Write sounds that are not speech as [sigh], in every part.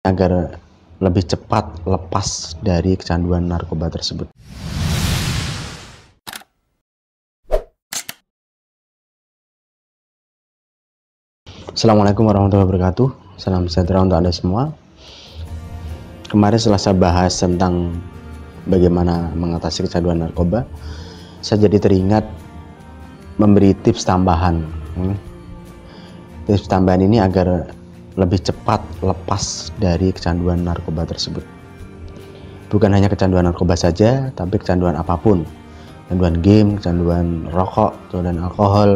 agar lebih cepat lepas dari kecanduan narkoba tersebut. Assalamualaikum warahmatullahi wabarakatuh. Salam sejahtera untuk Anda semua. Kemarin setelah saya bahas tentang bagaimana mengatasi kecanduan narkoba, saya jadi teringat memberi tips tambahan. Hmm. Tips tambahan ini agar lebih cepat lepas dari kecanduan narkoba tersebut. Bukan hanya kecanduan narkoba saja, tapi kecanduan apa pun. Kecanduan game, kecanduan rokok, kecanduan alkohol,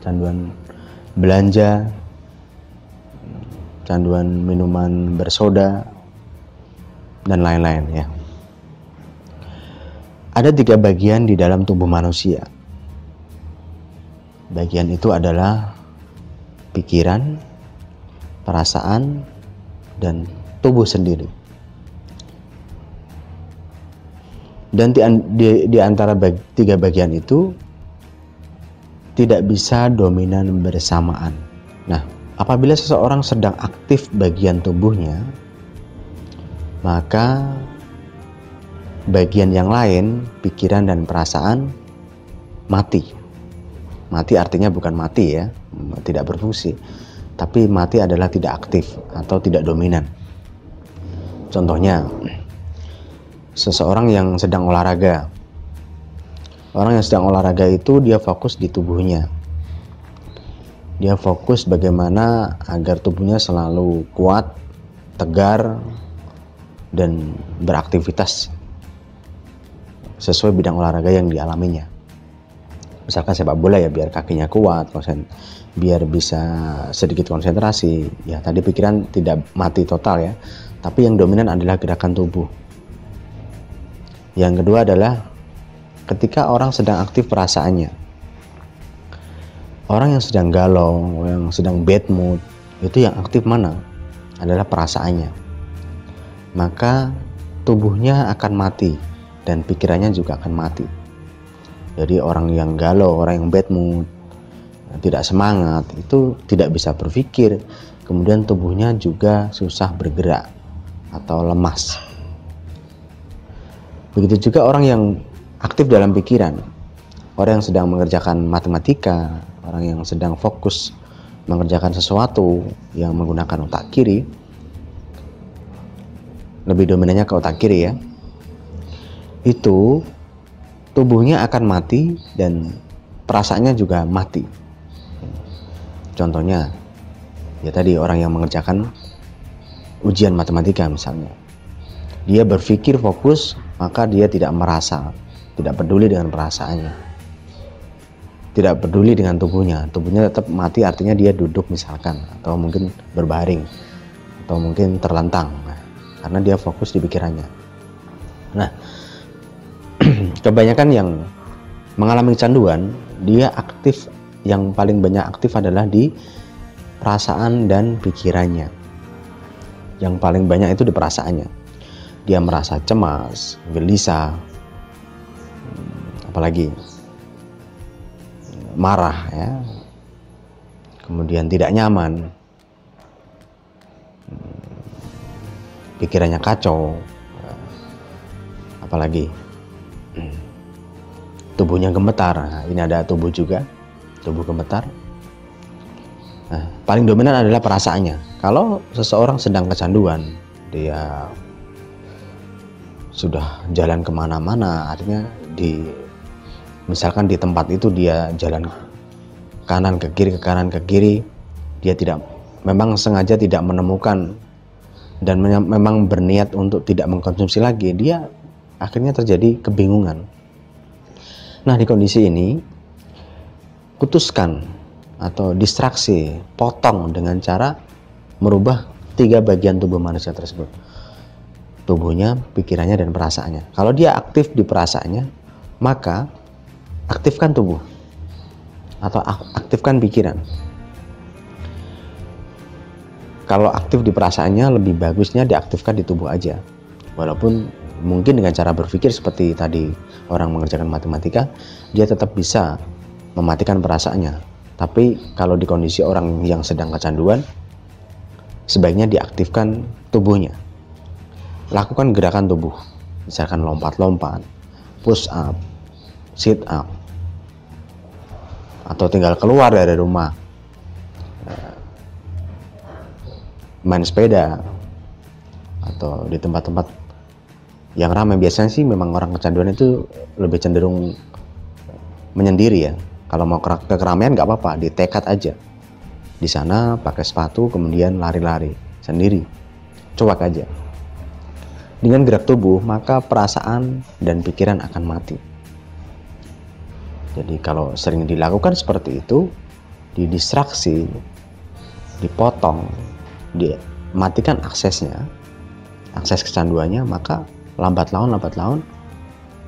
kecanduan belanja, kecanduan minuman bersoda, dan lain-lain ya. Ada tiga bagian di dalam tubuh manusia. Bagian itu adalah pikiran, perasaan, dan tubuh sendiri. Dan di, di, di antara bag, tiga bagian itu tidak bisa dominan bersamaan. Nah, apabila seseorang sedang aktif bagian tubuhnya, maka bagian yang lain, pikiran dan perasaan, mati. Mati artinya bukan mati ya, tidak berfungsi tapi mati adalah tidak aktif atau tidak dominan. Contohnya, seseorang yang sedang olahraga. Orang yang sedang olahraga itu dia fokus di tubuhnya. Dia fokus bagaimana agar tubuhnya selalu kuat, tegar, dan beraktivitas sesuai bidang olahraga yang dialaminya. Misalkan sepak bola ya biar kakinya kuat, biar bisa sedikit konsentrasi. Ya tadi pikiran tidak mati total ya. Tapi yang dominan adalah gerakan tubuh. Yang kedua adalah ketika orang sedang aktif perasaannya. Orang yang sedang galau yang sedang bad mood itu yang aktif mana? Adalah perasaannya. Maka tubuhnya akan mati dan pikirannya juga akan mati jadi orang yang galau orang yang bad mood tidak semangat itu tidak bisa berpikir. Kemudian tubuhnya juga susah bergerak atau lemas. Begitu juga orang yang aktif dalam pikiran. Orang yang sedang mengerjakan matematika orang yang sedang fokus mengerjakan sesuatu yang menggunakan otak kiri lebih dominannya ke otak kiri ya itu tubuhnya akan mati dan perasaannya juga mati Contohnya, ya tadi orang yang mengerjakan ujian matematika misalnya. Dia berpikir fokus, maka dia tidak merasa, tidak peduli dengan perasaannya. Tidak peduli dengan tubuhnya. Tubuhnya tetap mati artinya dia duduk misalkan atau mungkin berbaring atau mungkin terlentang. Nah, karena dia fokus di pikirannya. Nah, kebanyakan yang mengalami kecanduan, dia aktif yang paling banyak aktif adalah di perasaan dan pikirannya. Yang paling banyak itu di perasaannya. Dia merasa cemas, gelisah, apalagi marah ya. Kemudian tidak nyaman. Pikirannya kacau. Apalagi tubuhnya gemetar. Nah, ini ada tubuh juga tubuh gemetar. Nah, paling dominan adalah perasaannya. Kalau seseorang sedang kecanduan, dia sudah jalan ke mana-mana, artinya di misalkan di tempat itu dia jalan kanan ke kiri ke kanan ke kiri, dia tidak memang sengaja tidak menemukan dan memang berniat untuk tidak mengkonsumsi lagi, dia akhirnya terjadi kebingungan. Nah, di kondisi ini putuskan atau distraksi, potong dengan cara merubah tiga bagian tubuh manusia tersebut. Tubuhnya, pikirannya, dan perasaannya. Kalau dia aktif di perasaannya, maka aktifkan tubuh atau aktifkan pikiran. Kalau aktif di perasaannya, lebih bagusnya diaktifkan di tubuh aja. Walaupun mungkin dengan cara berpikir seperti tadi orang mengerjakan matematika, dia tetap bisa mematikan perasaannya. Tapi kalau di kondisi orang yang sedang kecanduan, sebaiknya diaktifkan tubuhnya. Lakukan gerakan tubuh, misalkan lompat-lompat, push up, sit up, atau tinggal keluar dari rumah, eh, main sepeda, atau di tempat-tempat yang ramai biasanya sih memang orang kecanduan itu lebih cenderung menyendiri ya. Kalau mau ke keramaian nggak apa-apa ditekat aja. Di sana pakai sepatu kemudian lari-lari sendiri. Coba aja. Dengan gerak tubuh maka perasaan dan pikiran akan mati. Jadi kalau sering dilakukan seperti itu didistraksi dipotong dimatikan aksesnya akses kecanduannya maka lambat laun lambat laun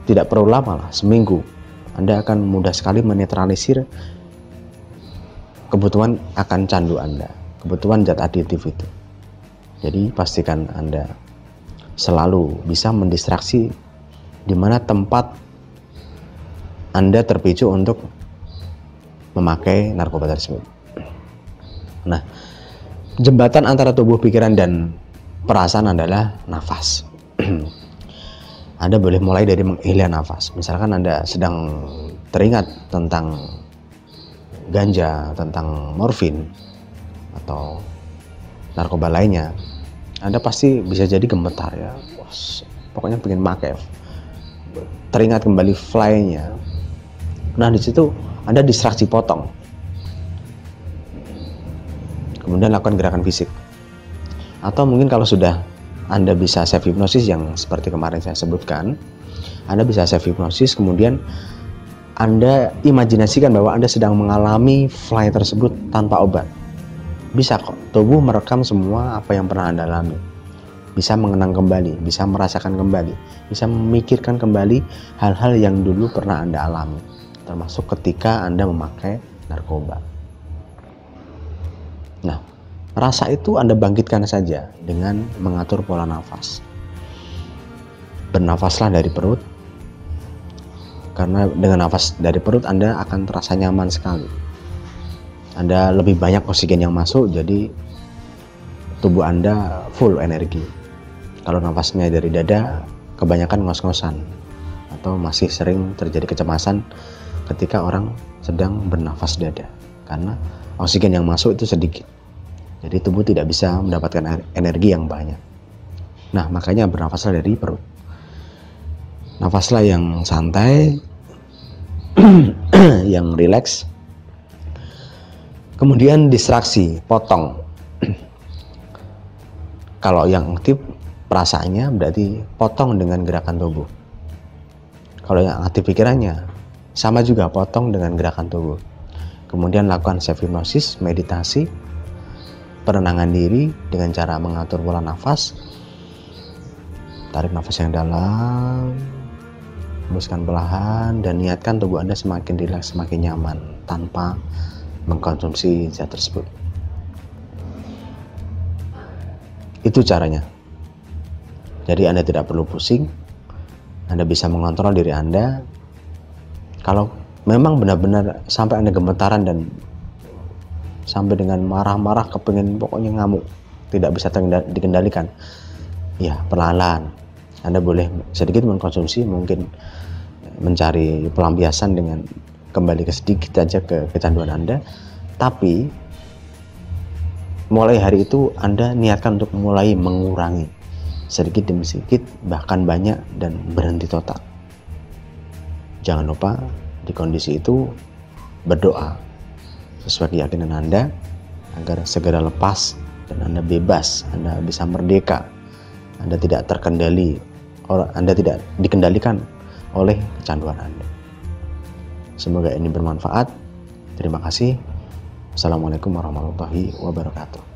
tidak perlu lama lah seminggu Anda akan mudah sekali menetralisir kebutuhan akan candu Anda, kebutuhan zat adiktif itu. Jadi pastikan Anda selalu bisa mendistraksi di mana tempat Anda terpicu untuk memakai narkoba tersebut. Nah, jembatan antara tubuh, pikiran, dan perasaan adalah nafas. [clears throat] anda boleh mulai dari menghela nafas. Misalkan Anda sedang teringat tentang ganja, tentang morfin atau narkoba lainnya, Anda pasti bisa jadi gemetar ya. Wah, pokoknya pengen pakai. Teringat kembali fly-nya. Nah, di situ Anda distraksi potong. Kemudian lakukan gerakan fisik. Atau mungkin kalau sudah Anda bisa self hipnosis yang seperti kemarin saya sebutkan, Anda bisa self hipnosis kemudian anda imajinasikan bahwa Anda sedang mengalami fly tersebut tanpa obat. Bisa kok, tubuh merekam semua apa yang pernah Anda alami. Bisa mengenang kembali, bisa merasakan kembali, bisa memikirkan kembali hal-hal yang dulu pernah Anda alami, termasuk ketika Anda memakai narkoba. Nah, rasa itu Anda bangkitkan saja dengan mengatur pola nafas. Bernafaslah dari perut, karena dengan nafas dari perut Anda akan terasa nyaman sekali. Anda lebih banyak oksigen yang masuk, jadi tubuh Anda full energi. Kalau nafasnya dari dada, kebanyakan ngos-ngosan atau masih sering terjadi kecemasan ketika orang sedang bernafas dada karena oksigen yang masuk itu sedikit. Jadi tubuh tidak bisa mendapatkan energi yang banyak. Nah, makanya bernafaslah dari perut. Nafaslah yang santai, [clears throat] yang rileks. Kemudian distraksi, potong. [clears throat] Kalau yang aktif perasaannya berarti potong dengan gerakan tubuh. Kalau yang aktif pikirannya sama juga potong dengan gerakan tubuh. Kemudian lakukan self hypnosis, meditasi, penenangan diri dengan cara mengatur pola nafas. Tarik nafas yang dalam, hembuskan perlahan dan niatkan tubuh Anda semakin rileks, semakin nyaman tanpa mengkonsumsi zat tersebut. Itu caranya. Jadi Anda tidak perlu pusing. Anda bisa mengontrol diri Anda. Kalau memang benar-benar sampai Anda gemetaran dan sampai dengan marah-marah kepingin pokoknya ngamuk tidak bisa dikendalikan. Ya perlahan anda boleh sedikit mengkonsumsi mungkin mencari pelampiasan dengan kembali ke sedikit aja ke kecanduan Anda. Tapi mulai hari itu Anda niatkan untuk mulai mengurangi sedikit demi sedikit bahkan banyak dan berhenti total. Jangan lupa di kondisi itu berdoa sesuai keyakinan Anda agar segera lepas dan Anda bebas, Anda bisa merdeka, Anda tidak terkendali anda tidak dikendalikan oleh kecanduan Anda. Semoga ini bermanfaat. Terima kasih. Assalamualaikum warahmatullahi wabarakatuh.